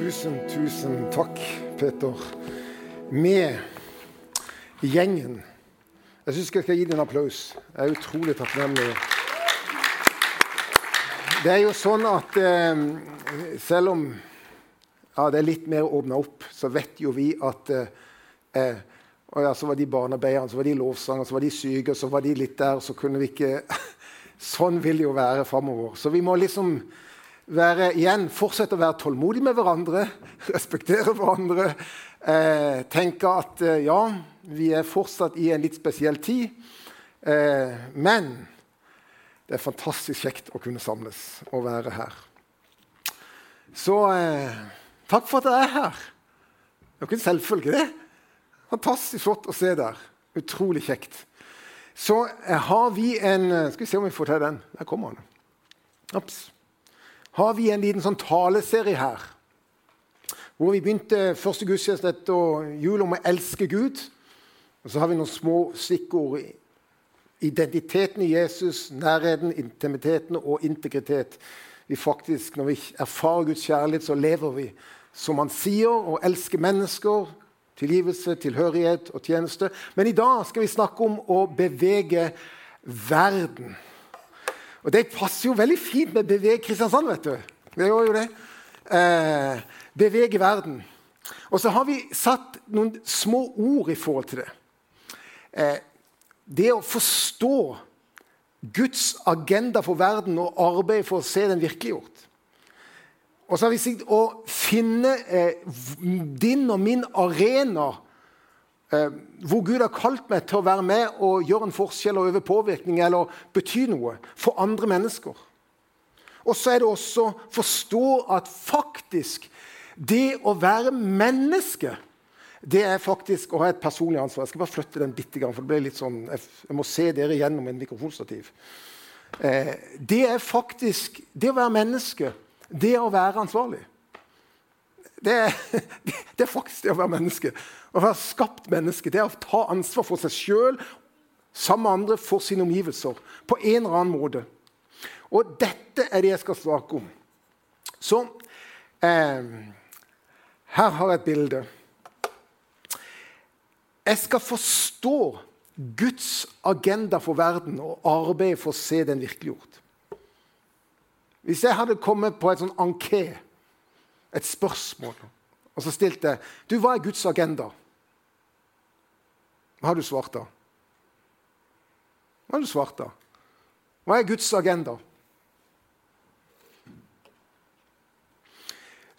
Tusen, tusen takk, Peter. Med gjengen. Jeg syns jeg skal gi deg en applaus. Jeg er utrolig takknemlig. Det er jo sånn at eh, selv om ja, det er litt mer åpna opp, så vet jo vi at eh, og ja, Så var de barnearbeiderne, så var de lovsangere, så var de syke, så var de litt der. Så kunne vi ikke Sånn vil det jo være framover. Så vi må liksom være, igjen, fortsette å være tålmodig med hverandre, respektere hverandre. Eh, tenke at eh, ja, vi er fortsatt i en litt spesiell tid. Eh, men det er fantastisk kjekt å kunne samles og være her. Så eh, takk for at jeg er her. Det er jo ikke en selvfølge, det. Fantastisk flott å se der. Utrolig kjekt. Så eh, har vi en eh, Skal vi se om vi får til den. Der kommer han. Ops har vi en liten sånn taleserie her. Hvor vi begynte første gudstjeneste etter jul om å elske Gud. Og så har vi noen små stikkord. Identiteten i Jesus, nærheten, intimiteten og integritet. Vi faktisk, Når vi erfarer Guds kjærlighet, så lever vi som han sier, og elsker mennesker. Tilgivelse, tilhørighet og tjeneste. Men i dag skal vi snakke om å bevege verden. Og det passer jo veldig fint med Beveg Kristiansand, vet du. Det gjør jo det. Eh, bevege verden. Og så har vi satt noen små ord i forhold til det. Eh, det å forstå Guds agenda for verden og arbeid for å se den virkeliggjort. Og så har vi sagt å finne eh, din og min arena hvor Gud har kalt meg til å være med og gjøre en forskjell og øve påvirkning eller bety noe for andre mennesker. Og så er det også å forstå at faktisk det å være menneske det er faktisk å ha et personlig ansvar. Jeg skal bare flytte den bitte for det ble litt sånn, jeg må se dere gjennom en mikrofonstativ. Eh, det er faktisk Det å være menneske, det er å være ansvarlig. Det er, det er faktisk det å være menneske. Å være skapt menneske det er å ta ansvar for seg sjøl sammen med andre for sine omgivelser. På en eller annen måte. Og dette er det jeg skal snakke om. Så eh, Her har jeg et bilde. Jeg skal forstå Guds agenda for verden og arbeide for å se den virkeliggjort. Hvis jeg hadde kommet på et sånn anké, et spørsmål, og så stilte jeg du, hva er Guds agenda? Hva har du svart da? Hva har du svart da? Hva er Guds agenda?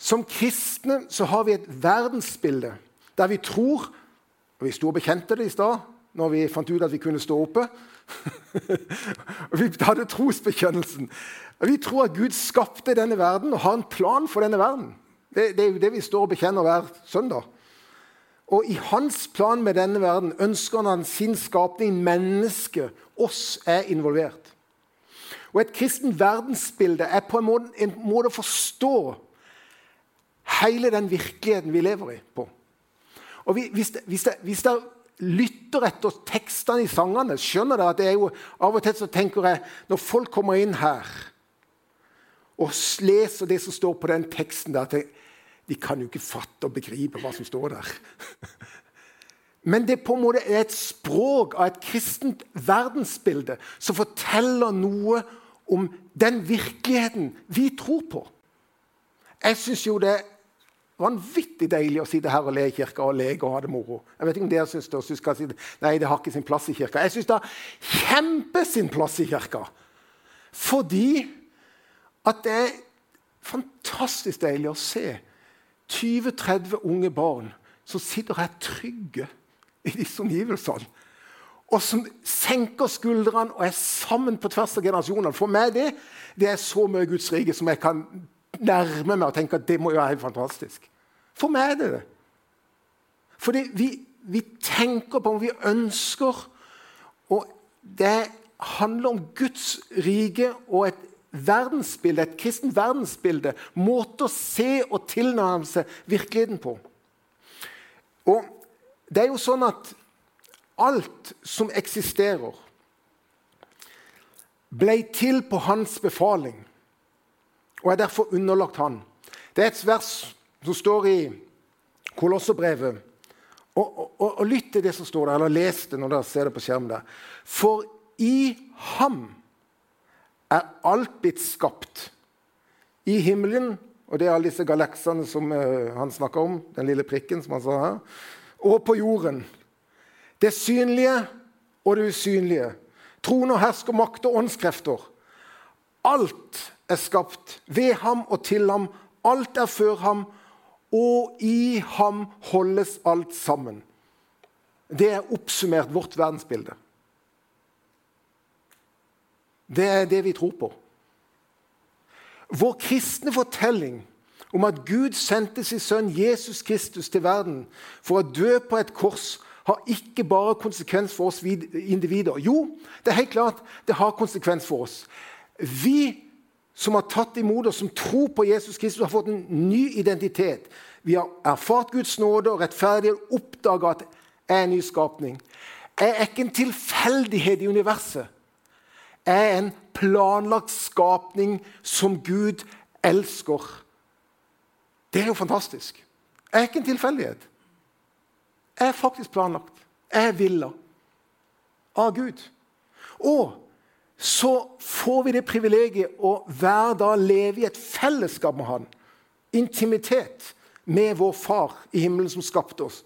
Som kristne så har vi et verdensbilde der vi tror og Vi sto og bekjente det i stad når vi fant ut at vi kunne stå oppe. vi hadde trosbekjennelsen. Vi tror at Gud skapte denne verden og har en plan for denne verden. Det, det er jo det vi står og bekjenner hver søndag. Og i hans plan med denne verden ønsker han sin skapning, mennesket, oss, er involvert. Og Et kristen verdensbilde er på en måte, en måte å forstå hele den virkeligheten vi lever i, på. Og Hvis, hvis, hvis dere lytter etter tekstene i sangene, skjønner dere at det er jo, av og til så tenker jeg Når folk kommer inn her og leser det som står på den teksten der, at jeg, de kan jo ikke fatte og begripe hva som står der. Men det på en måte er et språk av et kristent verdensbilde som forteller noe om den virkeligheten vi tror på. Jeg syns jo det er vanvittig deilig å sitte her og le i kirka og leke og ha det moro. Jeg vet ikke om dere synes det, synes si Nei, det har ikke sin plass i kirka. Jeg syns det har kjempe sin plass i kirka. Fordi at det er fantastisk deilig å se 20-30 unge barn som sitter her trygge i disse omgivelsene. Og som senker skuldrene og er sammen på tvers av generasjonene. For meg det, det er så mye Guds rike som jeg kan nærme meg og tenke at det må jo være helt fantastisk. For meg er det det. Fordi vi, vi tenker på om vi ønsker Og det handler om Guds rike og et verdensbilde, et kristent verdensbilde. Måte å se og tilnærme seg virkeligheten på. Og det er jo sånn at alt som eksisterer, ble til på hans befaling og er derfor underlagt han. Det er et vers som står i Kolosserbrevet. Og, og, og, lytt til det som står der, eller les det når dere ser det på skjermen. der. For i ham er alt blitt skapt. I himmelen, og det er alle disse galaksene som uh, han snakker om, den lille prikken som han sa her, og på jorden. Det synlige og det usynlige. Trone og hersk og makt og åndskrefter. Alt er skapt ved ham og til ham. Alt er før ham, og i ham holdes alt sammen. Det er oppsummert vårt verdensbilde. Det er det vi tror på. Vår kristne fortelling om at Gud sendte sin sønn Jesus Kristus til verden for å dø på et kors, har ikke bare konsekvens for oss individer. Jo, det er helt klart det har konsekvens for oss. Vi som har tatt imot oss, som tror på Jesus Kristus, har fått en ny identitet. Vi har erfart Guds nåde og rettferdighet oppdaga at jeg er en ny skapning. Jeg er ikke en tilfeldighet i universet. Jeg er en planlagt skapning som Gud elsker. Det er jo fantastisk. Jeg er ikke en tilfeldighet. Jeg er faktisk planlagt. Jeg er villa av Gud. Og så får vi det privilegiet å hver dag leve i et fellesskap med Han. Intimitet med vår Far i himmelen som skapte oss.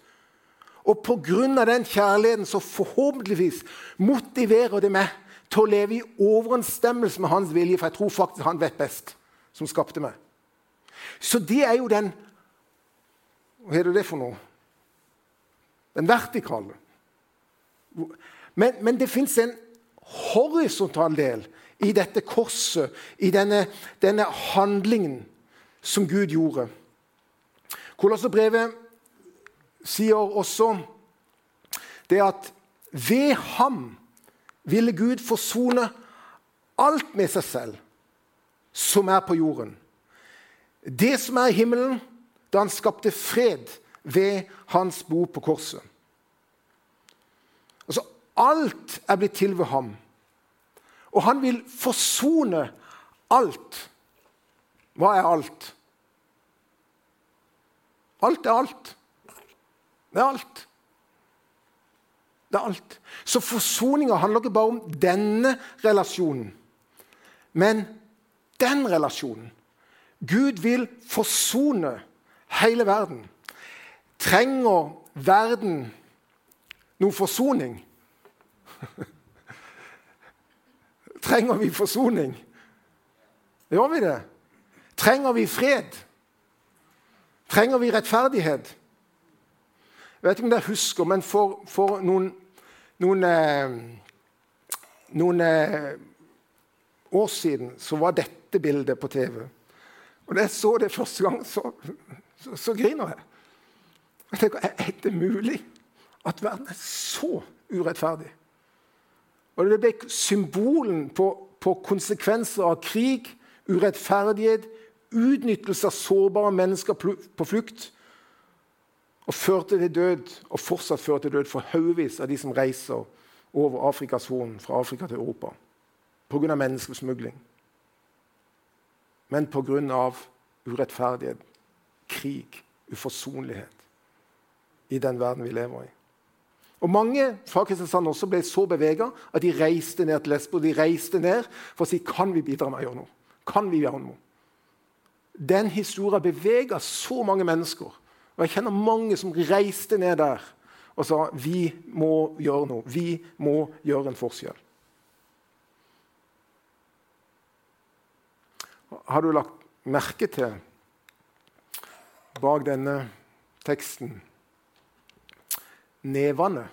Og pga. den kjærligheten så forhåpentligvis motiverer det meg til å leve i overensstemmelse med hans vilje, for jeg tror faktisk han vet best, som skapte meg. Så det er jo den Hva er det for noe? Den vertikale. Men, men det fins en horisontal del i dette korset, i denne, denne handlingen som Gud gjorde. Kolosserbrevet sier også det at ved ham ville Gud forsone alt med seg selv som er på jorden. Det som er i himmelen, da han skapte fred ved hans bo på korset. Altså, Alt er blitt til ved ham. Og han vil forsone alt. Hva er alt? Alt er alt. Det er alt. Det er alt. Så forsoninga handler ikke bare om denne relasjonen, men den relasjonen. Gud vil forsone hele verden. Trenger verden noe forsoning? Trenger vi forsoning? Gjør vi det? Trenger vi fred? Trenger vi rettferdighet? Jeg vet ikke om dere husker, men for, for noen, noen, eh, noen eh, år siden så var dette bildet på TV. Og da jeg så det første gang, så, så, så griner jeg. Jeg tenker, Er det mulig at verden er så urettferdig? Og Det ble symbolen på, på konsekvenser av krig, urettferdighet, utnyttelse av sårbare mennesker på flukt. Og førte til død, og fortsatt fører til død for haugevis av de som reiser over Afrikas Horn, fra Afrika til Europa. Pga. menneskesmugling. Men pga. urettferdighet, krig, uforsonlighet i den verden vi lever i. Og Mange fra Kristiansand også ble så bevega at de reiste ned til Lesbo. De reiste ned for å si kan vi bidra med å gjøre noe. Kan vi gjøre noe? Den historien bevega så mange mennesker. Og Jeg kjenner mange som reiste ned der og sa vi må gjøre noe. Vi må gjøre en forskjell. Har du lagt merke til bak denne teksten nevene.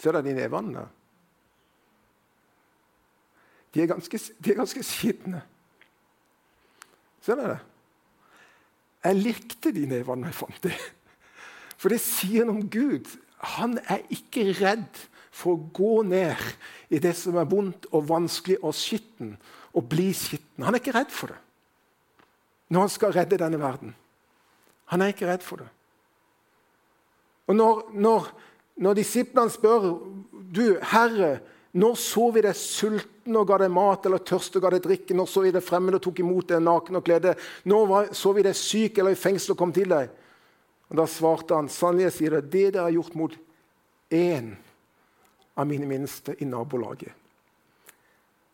Ser dere de nevene? De er ganske, de er ganske skitne. Ser dere det? Jeg likte de nevene jeg fant. det. For det sier noe om Gud. Han er ikke redd for å gå ned i det som er vondt og vanskelig og skitten, og bli skitten. Han er ikke redd for det når han skal redde denne verden. Han er ikke redd for det. Og når, når, når disiplene spør du, 'Herre, Når så vi deg sulten og ga deg mat, eller tørst og ga deg drikke? Når så vi deg fremmed og tok imot deg naken og kledde? Når så vi deg syk eller i fengsel og kom til deg? Og Da svarte han, sannelig jeg sier det, det dere har gjort mot én av mine minste i nabolaget.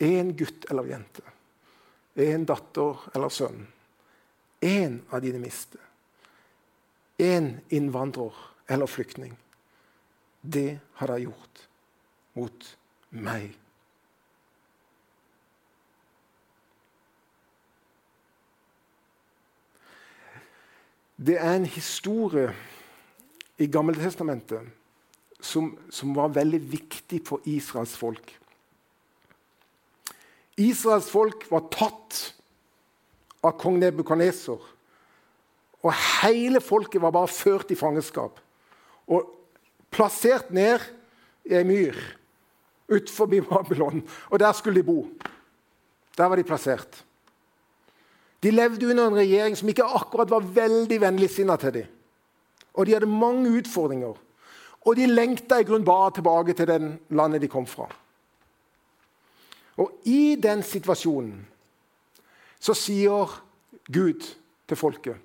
Én gutt eller jente. Én datter eller sønn. Én av dine miste. Én innvandrer eller flyktning. Det har de gjort mot meg. Det er en historie i Gammeltestamentet som, som var veldig viktig for Israels folk. Israels folk var tatt av kong Nebukaneser. Og hele folket var bare ført i fangenskap og plassert ned i ei myr utenfor Babylon. Og der skulle de bo. Der var de plassert. De levde under en regjering som ikke akkurat var veldig vennligsinna til dem. Og de hadde mange utfordringer. Og de lengta i grunn bare tilbake til den landet de kom fra. Og i den situasjonen så sier Gud til folket,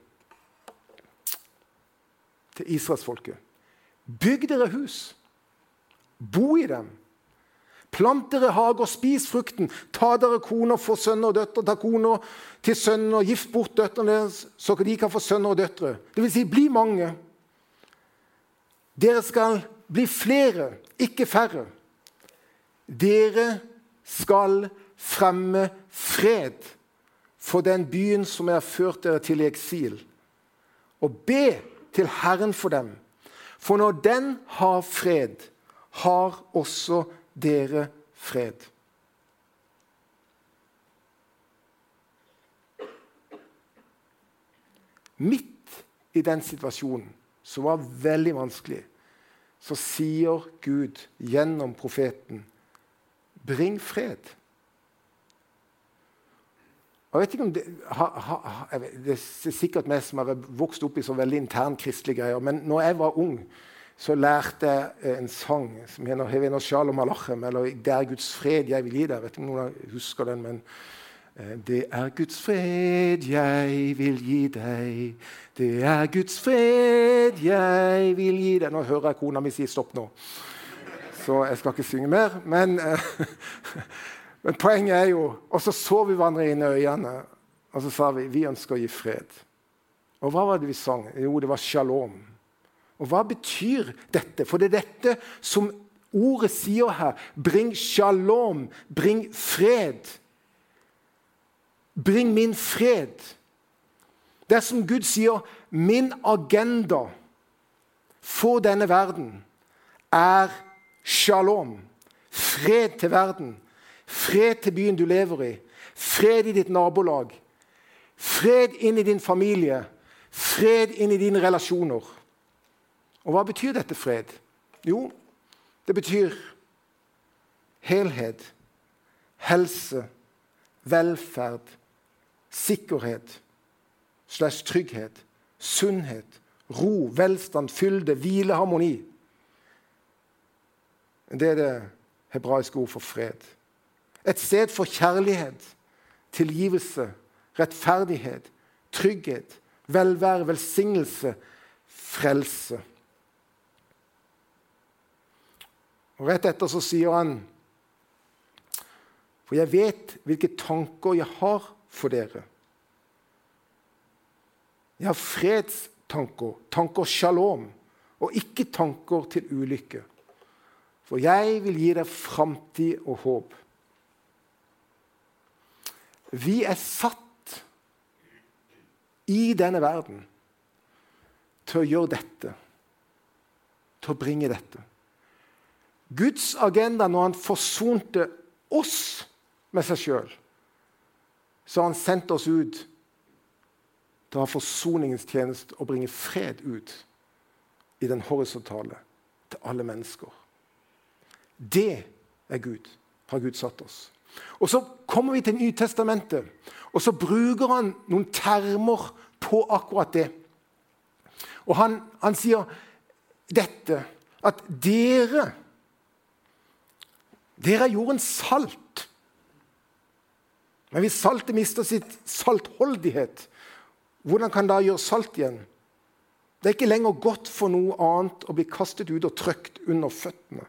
til israelsfolket Bygg dere hus. Bo i dem. Plant dere hager, spis frukten. Ta dere koner, få sønner og døtre. Ta koner til sønner, gift bort døtrene deres, så de kan få sønner og døtre. Det vil si, bli mange. Dere skal bli flere, ikke færre. Dere skal fremme fred for den byen som jeg har ført dere til i eksil, og be til Herren for dem. For når den har fred, har også dere fred. Midt i den situasjonen, som var veldig vanskelig, så sier Gud gjennom profeten Bring fred. Jeg vet ikke om det, ha, ha, det er sikkert meg som har vokst opp i så veldig intern kristelige greier, men når jeg var ung, så lærte jeg en sang som heter 'Hevena shalom alachem', eller 'Det er Guds fred jeg vil gi deg'. Jeg vet ikke om noen husker den, men eh, Det er Guds fred jeg vil gi deg. Det er Guds fred jeg vil gi deg. Nå hører jeg kona mi si stopp nå, så jeg skal ikke synge mer. Men, eh, men poenget er jo Og så så vi hverandre inn i øynene, og så sa vi vi ønsker å gi fred. Og hva var det vi sang? Jo, det var shalom. Og hva betyr dette? For det er dette som ordet sier her. Bring shalom, bring fred. Bring min fred. Det er som Gud sier, min agenda for denne verden er shalom. Fred til verden. Fred til byen du lever i. Fred i ditt nabolag. Fred inn i din familie. Fred inn i dine relasjoner. Og hva betyr dette fred? Jo, det betyr helhet, helse, velferd, sikkerhet slash trygghet, sunnhet, ro, velstand, fylde, hvile, harmoni. Det er det hebraiske ord for fred. Et sted for kjærlighet, tilgivelse, rettferdighet, trygghet, velvære, velsignelse, frelse. Og Rett etter så sier han For jeg vet hvilke tanker jeg har for dere. Jeg har fredstanker, tanker shalom, og ikke tanker til ulykke. For jeg vil gi deg framtid og håp. Vi er satt i denne verden til å gjøre dette, til å bringe dette. Guds agenda når han forsonte oss med seg sjøl, så har han sendt oss ut til å ha forsoningens tjeneste og bringe fred ut i den horisontale til alle mennesker. Det er Gud, har Gud satt oss. Og Så kommer vi til Nytestamentet, og så bruker han noen termer på akkurat det. Og han, han sier dette at dere Dere er jordens salt. Men hvis saltet mister sitt saltholdighet, hvordan kan det gjøre salt igjen? Det er ikke lenger godt for noe annet å bli kastet ut og trykt under føttene.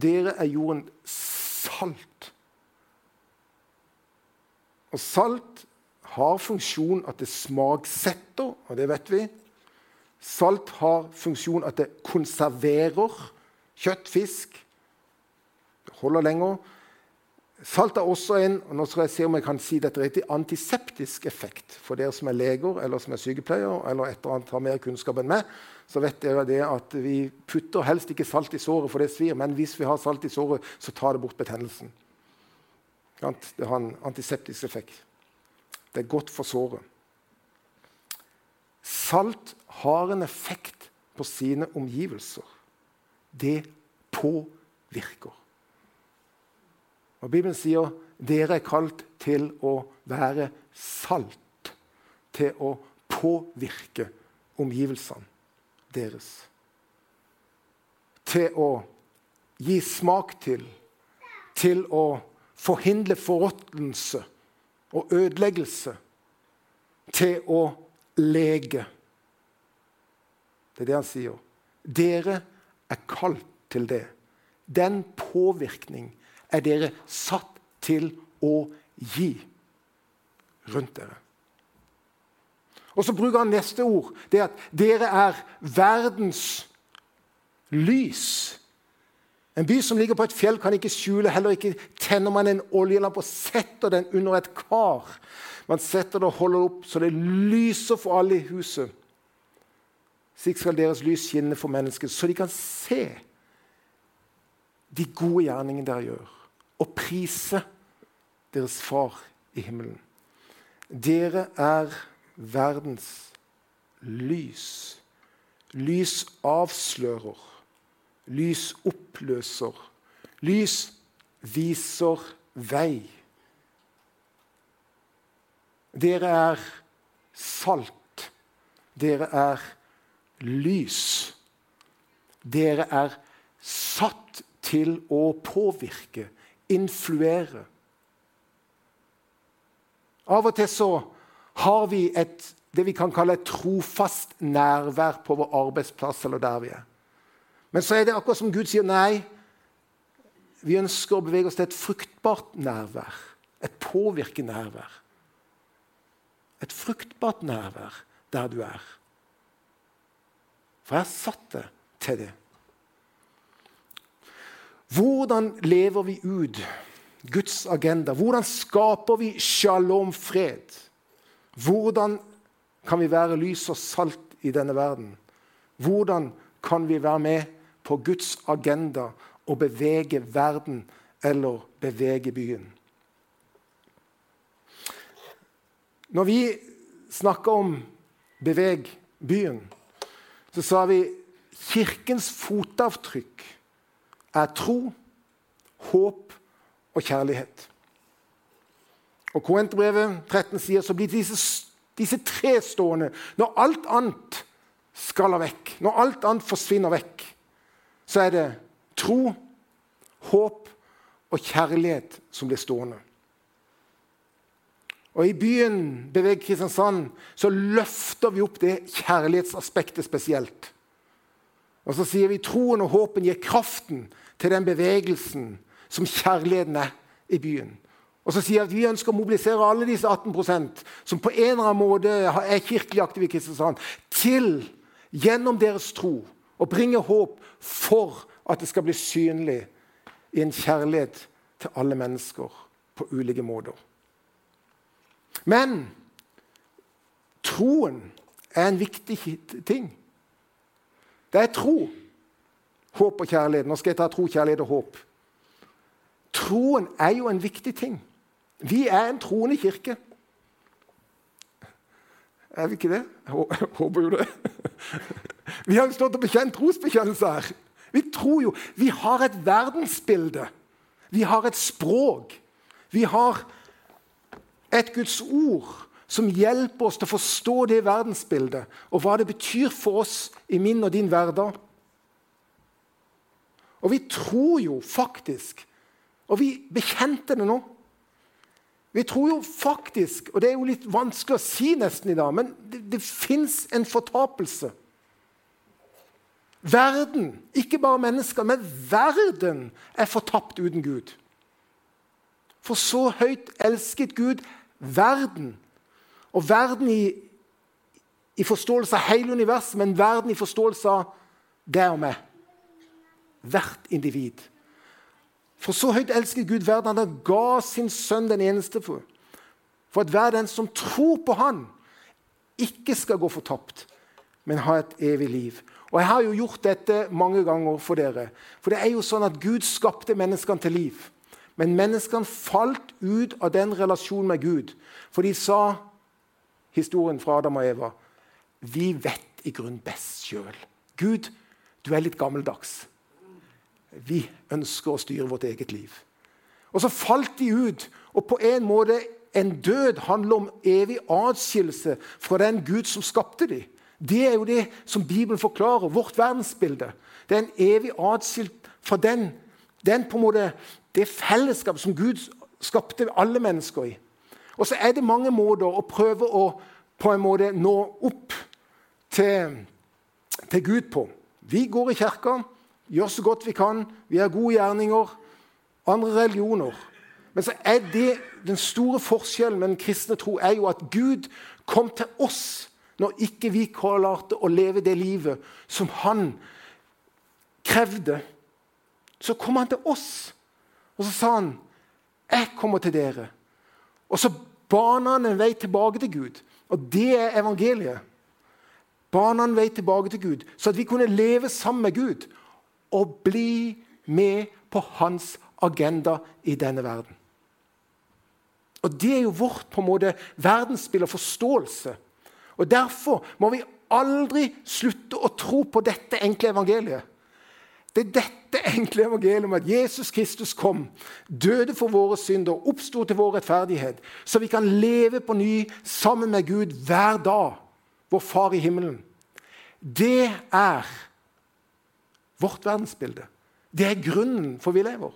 Dere er jorden salt. Og salt har funksjon at det smaksetter, og det vet vi. Salt har funksjon at det konserverer kjøtt, fisk. Det holder lenger. Salt har også en og nå skal jeg se om jeg kan si dette riktig, antiseptisk effekt. For dere som er leger eller som er sykepleier eller et eller annet har mer kunnskap enn meg, så vet dere det at vi putter helst ikke salt i såret, for det svir. Men hvis vi har salt i såret, så tar det bort betennelsen. Det har en antiseptisk effekt. Det er godt for såret. Salt har en effekt på sine omgivelser. Det påvirker. Og Bibelen sier dere er kalt til å være salt. Til å påvirke omgivelsene deres. Til å gi smak til. Til å forhindre forråtnelse og ødeleggelse. Til å lege. Det er det han sier. Dere er kalt til det. Den påvirkning er dere satt til å gi rundt dere. Og så bruker han neste ord. Det at dere er verdens lys. En by som ligger på et fjell, kan ikke skjule. Heller ikke tenner man en oljelampe og setter den under et kar. Man setter det og holder det opp så det lyser for alle i huset. Slik skal deres lys skinne for mennesker, så de kan se de gode gjerningene dere gjør og prise deres far i himmelen. Dere er verdens lys. Lys avslører. Lys oppløser. Lys viser vei. Dere er salt. Dere er lys. Dere er satt til å påvirke influere. Av og til så har vi et, det vi kan kalle et trofast nærvær på vår arbeidsplass eller der vi er. Men så er det akkurat som Gud sier nei. Vi ønsker å bevege oss til et fruktbart nærvær. Et påvirkende nærvær. Et fruktbart nærvær der du er. For jeg har satt det til det. Hvordan lever vi ut Guds agenda? Hvordan skaper vi shalom, fred? Hvordan kan vi være lys og salt i denne verden? Hvordan kan vi være med på Guds agenda og bevege verden eller bevege byen? Når vi snakker om 'beveg byen', så sa vi kirkens fotavtrykk er tro, håp og kjærlighet. Og Korinterbrevet 13 sier så blir disse, disse tre stående når alt annet skaller vekk, når alt annet forsvinner vekk, så er det tro, håp og kjærlighet som blir stående. Og I byen Beveg Kristiansand så løfter vi opp det kjærlighetsaspektet spesielt. Og så sier vi troen og håpen gir kraften til den bevegelsen som kjærligheten er i byen. Og så sier jeg at Vi ønsker å mobilisere alle disse 18% som på en eller annen måte er kirkelig aktive i Kristiansand, til gjennom deres tro å bringe håp for at det skal bli synlig i en kjærlighet til alle mennesker på ulike måter. Men troen er en viktig ting. Det er tro håp og kjærlighet. Nå skal jeg ta tro, kjærlighet og håp. Troen er jo en viktig ting. Vi er en troende kirke. Er vi ikke det? Jeg håper jo det. Vi har jo stått og bekjent trosbekjennelse her. Vi tror jo Vi har et verdensbilde. Vi har et språk. Vi har et Guds ord som hjelper oss til å forstå det verdensbildet og hva det betyr for oss i min og din hverdag. Og vi tror jo faktisk, og vi bekjente det nå Vi tror jo faktisk, og det er jo litt vanskelig å si nesten i dag, men det, det fins en fortapelse. Verden, ikke bare mennesker, men verden er fortapt uten Gud. For så høyt elsket Gud verden. Og verden i, i forståelse av hele universet, men verden i forståelse av deg og meg. Hvert individ. For så høyt elsket Gud verden han ga sin sønn den eneste for. For at hver den som tror på Han, ikke skal gå fortapt, men ha et evig liv. Og Jeg har jo gjort dette mange ganger for dere. For det er jo sånn at Gud skapte menneskene til liv. Men menneskene falt ut av den relasjonen med Gud. For de sa historien fra Adam og Eva Vi vet i grunnen best sjøl. Gud, du er litt gammeldags. Vi ønsker å styre vårt eget liv. Og så falt de ut. Og på en måte en død handler om evig atskillelse fra den Gud som skapte dem. Det er jo det som Bibelen forklarer, vårt verdensbilde. Det er en evig atskilt fra den, den måte, det fellesskap som Gud skapte alle mennesker i. Og så er det mange måter å prøve å på en måte nå opp til, til Gud på. Vi går i kirka, gjør så godt vi kan, vi har gode gjerninger. Andre religioner. Men så er det, den store forskjellen med den kristne tro er jo at Gud kom til oss når ikke vi klarte å leve det livet som han krevde. Så kom han til oss, og så sa han, 'Jeg kommer til dere.' Og så baner han en vei tilbake til Gud. Og det er evangeliet bana en vei tilbake til Gud, så at vi kunne leve sammen med Gud og bli med på hans agenda i denne verden. Og Det er jo vårt på en måte verdensbilde og forståelse. Og Derfor må vi aldri slutte å tro på dette enkle evangeliet. Det er dette enkle evangeliet om at Jesus Kristus kom, døde for våre synder, oppsto til vår rettferdighet, så vi kan leve på ny sammen med Gud hver dag vår Far i himmelen. Det er vårt verdensbilde. Det er grunnen for vi lever.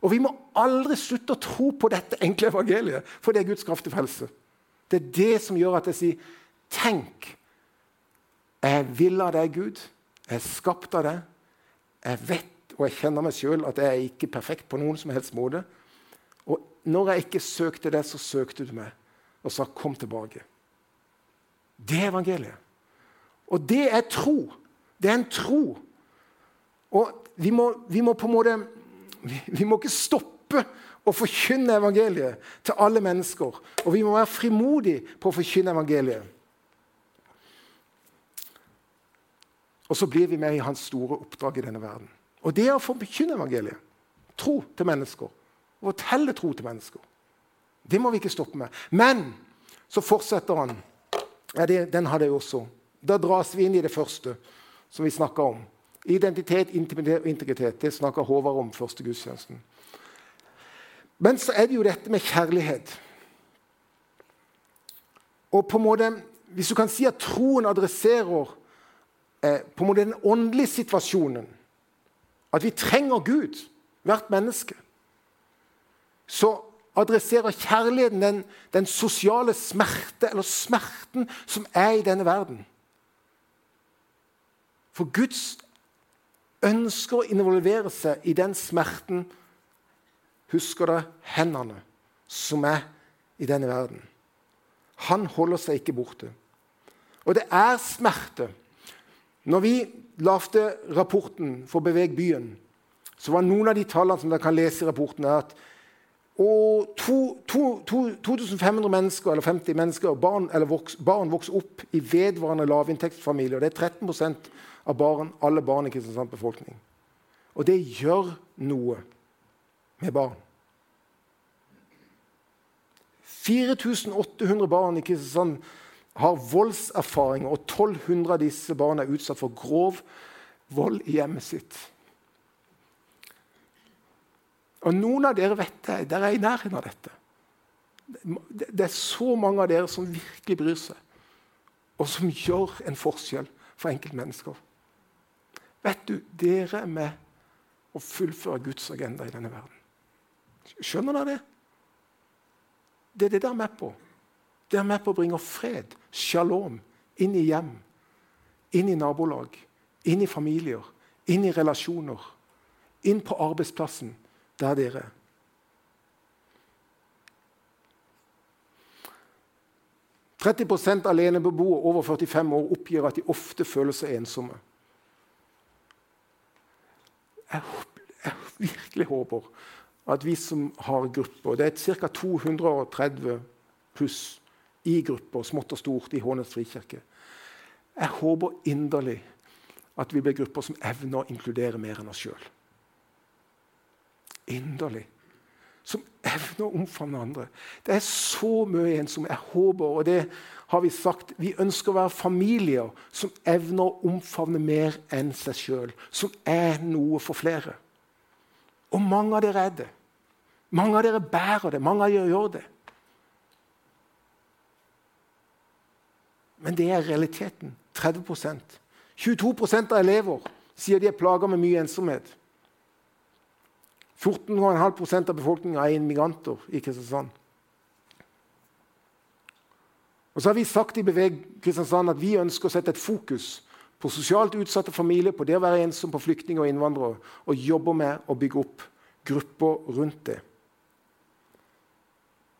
Og vi må aldri slutte å tro på dette enkle evangeliet, for det er Guds kraft frelse. Det er det som gjør at jeg sier, tenk, jeg vil av deg, Gud. Jeg er skapt av deg. Jeg vet og jeg kjenner meg sjøl at jeg er ikke perfekt på noen som helst måte. Og når jeg ikke søkte deg, så søkte du meg og sa 'kom tilbake'. Det er evangeliet. Og det er tro. Det er en tro. Og vi må, vi må på en måte vi, vi må ikke stoppe å forkynne evangeliet til alle mennesker. Og vi må være frimodige på å forkynne evangeliet. Og så blir vi med i hans store oppdrag i denne verden. Og det er å forkynne evangeliet. Tro til mennesker. Og fortelle tro til mennesker. Det må vi ikke stoppe med. Men så fortsetter han ja, det, den hadde jeg også. Da dras vi inn i det første som vi snakka om. Identitet, intimitet og integritet. Det snakker Håvard om første gudstjenesten. Men så er det jo dette med kjærlighet. Og på en måte, Hvis du kan si at troen adresserer eh, på en måte den åndelige situasjonen, at vi trenger Gud, hvert menneske, så adresserer kjærligheten den, den, sosiale smerte, eller smerten, som er i denne verden. For Guds ønsker å involvere seg i den smerten Husker dere hendene som er i denne verden? Han holder seg ikke borte. Og det er smerte. Når vi lagde rapporten for Beveg byen, så var noen av de tallene som dere kan lese i rapporten, at og to, to, to, 2500 mennesker, eller 50 mennesker, barn, voks, barn vokser opp i vedvarende lavinntektsfamilier. Det er 13% av barn, alle barn i Kristiansands befolkning. Og det gjør noe med barn. 4800 barn i Kristiansand har voldserfaringer, og 1200 av disse barna er utsatt for grov vold i hjemmet sitt. Og noen av dere vet det. Dere er i nærheten av dette. Det er så mange av dere som virkelig bryr seg, og som gjør en forskjell for enkeltmennesker. Vet du, dere er med å fullføre Guds agenda i denne verden. Skjønner dere det? Det er det dere er med på. Det er med på å bringe fred, shalom, inn i hjem, inn i nabolag, inn i familier, inn i relasjoner, inn på arbeidsplassen der dere er. av alenebeboere over 45 år oppgir at de ofte føler seg ensomme. Jeg, jeg virkelig håper at vi som har grupper Det er ca. 230 pluss i grupper, smått og stort, i Hånes frikirke. Jeg håper inderlig at vi blir grupper som evner å inkludere mer enn oss sjøl. Inderlig. Som evner å omfavne andre. Det er så mye en som jeg håper, og det har vi sagt Vi ønsker å være familier som evner å omfavne mer enn seg sjøl. Som er noe for flere. Og mange av dere er det. Mange av dere bærer det. Mange av dere gjør det. Men det er realiteten. 30% 22% av elever sier de er plaga med mye ensomhet. 14,5% av befolkninga er immigranter i Kristiansand. Og så har vi sagt i Beveg Kristiansand at vi ønsker å sette et fokus på sosialt utsatte familier, på det å være ensom, på flyktninger og innvandrere, og jobbe med å bygge opp grupper rundt det.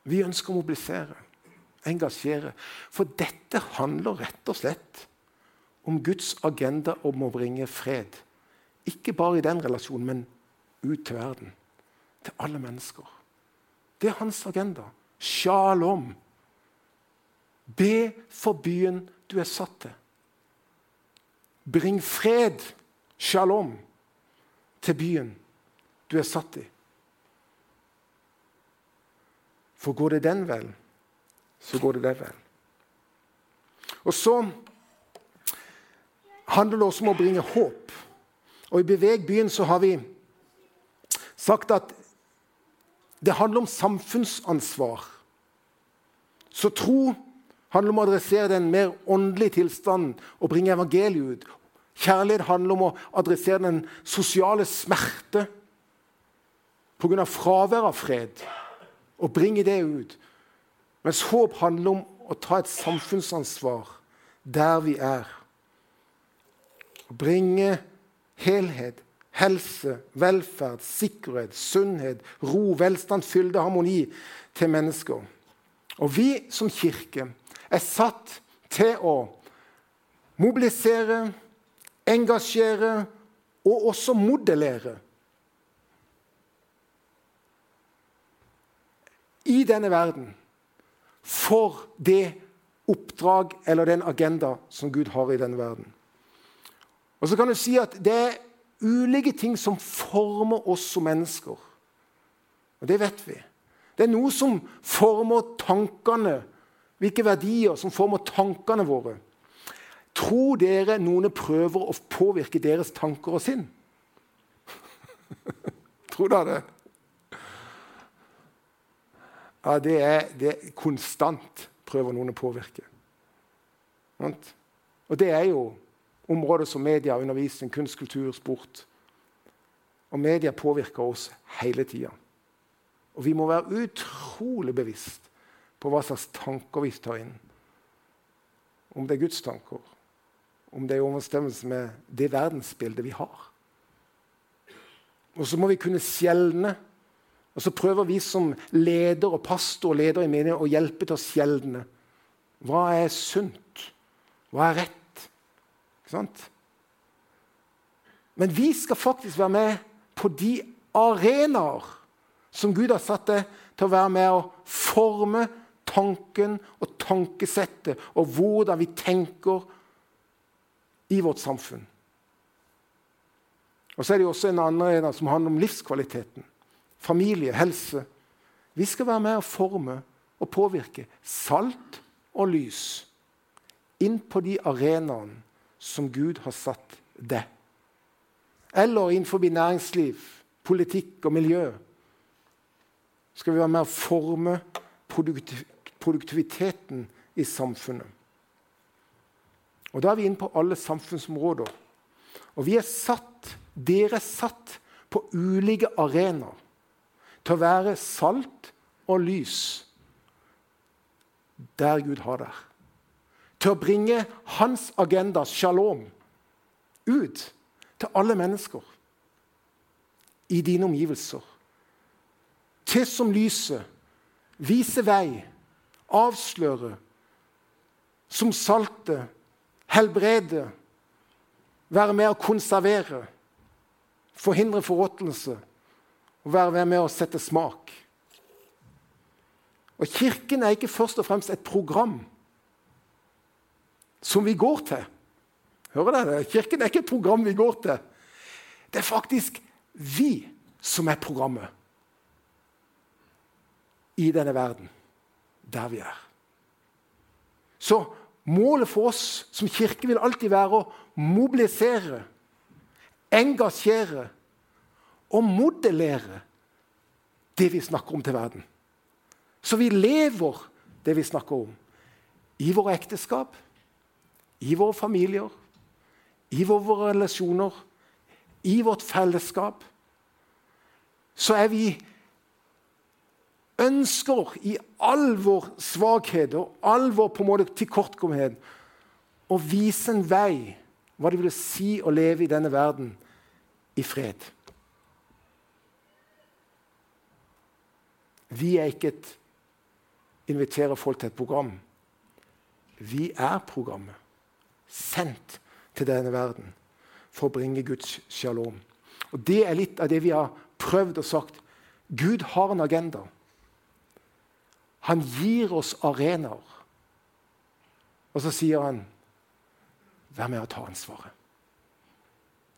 Vi ønsker å mobilisere engasjere. For dette handler rett og slett om Guds agenda om å bringe fred. Ikke bare i den relasjonen, men ut til verden. Til alle mennesker. Det er hans agenda. Shalom. Be for byen du er satt til. Bring fred, shalom, til byen du er satt i. For går det den vel, så går det deg vel. Og så handler det også om å bringe håp. Og I Beveg byen så har vi sagt at det handler om samfunnsansvar. Så tro handler om å adressere den mer åndelige tilstanden og bringe evangeliet ut. Kjærlighet handler om å adressere den sosiale smerte pga. fravær av fred. Og bringe det ut. Mens håp handler om å ta et samfunnsansvar der vi er. Bringe helhet, helse, velferd, sikkerhet, sunnhet, ro, velstand, fylde, harmoni til mennesker. Og vi som kirke er satt til å mobilisere, engasjere og også modellere. I denne verden for det oppdrag eller den agenda som Gud har i denne verden. Og så kan du si at Det er ulike ting som former oss som mennesker. Og det vet vi. Det er noe som former tankene, hvilke verdier som former tankene våre. Tror dere noen prøver å påvirke deres tanker og sinn? Tror dere det? Ja, det er, det konstant prøver noen å påvirke. Og det er jo områder som media, undervisning, kunst, kultur, sport. Og media påvirker oss hele tida. Og vi må være utrolig bevisst på hva slags tanker vi tar inn. Om det er Guds tanker, om det er i overensstemmelse med det verdensbildet vi har. Og så må vi kunne skjelne og så prøver vi som leder og pastor og leder i menigheten å hjelpe til å skjelne. Hva er sunt? Hva er rett? Ikke sant? Men vi skal faktisk være med på de arenaer som Gud har satt det til å være med å forme tanken og tankesettet og hvordan vi tenker i vårt samfunn. Og så er det jo også en annen arena som handler om livskvaliteten familie, helse. Vi skal være med å forme og påvirke salt og lys inn på de arenaene som Gud har satt det. Eller innenfor næringsliv, politikk og miljø skal vi være med å forme produktiviteten i samfunnet. Og Da er vi inne på alle samfunnsområder. Og vi er satt, dere er satt på ulike arenaer til å være salt og lys der Gud har der. Til å bringe hans agenda, shalom, ut til alle mennesker i dine omgivelser. Til som lyset, vise vei, avsløre, som salte, helbrede, være med å konservere, forhindre forråtnelse og være med å sette smak. Og Kirken er ikke først og fremst et program som vi går til. Hører dere? Kirken er ikke et program vi går til. Det er faktisk vi som er programmet i denne verden, der vi er. Så målet for oss som kirke vil alltid være å mobilisere, engasjere og modellere det vi snakker om til verden. Så vi lever det vi snakker om. I våre ekteskap, i våre familier, i våre relasjoner, i vårt fellesskap. Så er vi ønsker i all vår svakhet og all vår på en måte tilkortkommenhet å vise en vei hva det vil si å leve i denne verden i fred. Vi er ikke et inviterer folk til et program. Vi er programmet, sendt til denne verden for å bringe Guds shalom. Og Det er litt av det vi har prøvd og sagt. Gud har en agenda. Han gir oss arenaer. Og så sier han, 'Vær med å ta ansvaret.'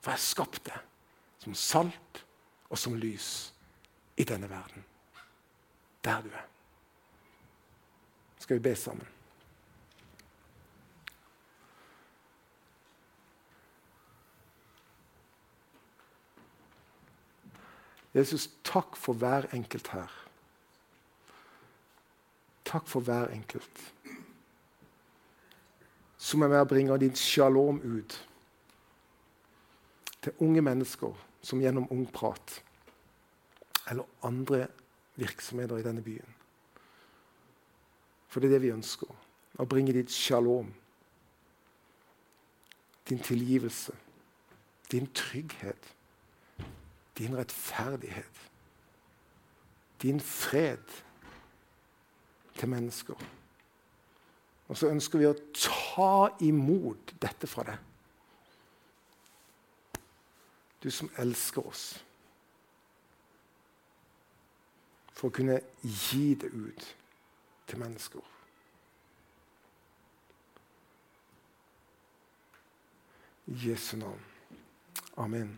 For jeg skapte som salt og som lys i denne verden. Der du er. Skal vi be sammen? Jesus, takk for hver enkelt her. Takk for hver enkelt som er med å bringe din shalom ut til unge mennesker som gjennom ung prat eller andre virksomheter i denne byen. For det er det vi ønsker. Å bringe ditt shalom, din tilgivelse, din trygghet din rettferdighet, din fred til mennesker. Og så ønsker vi å ta imot dette fra deg. Du som elsker oss. For å kunne gi det ut til mennesker. I Jesu navn. Amen.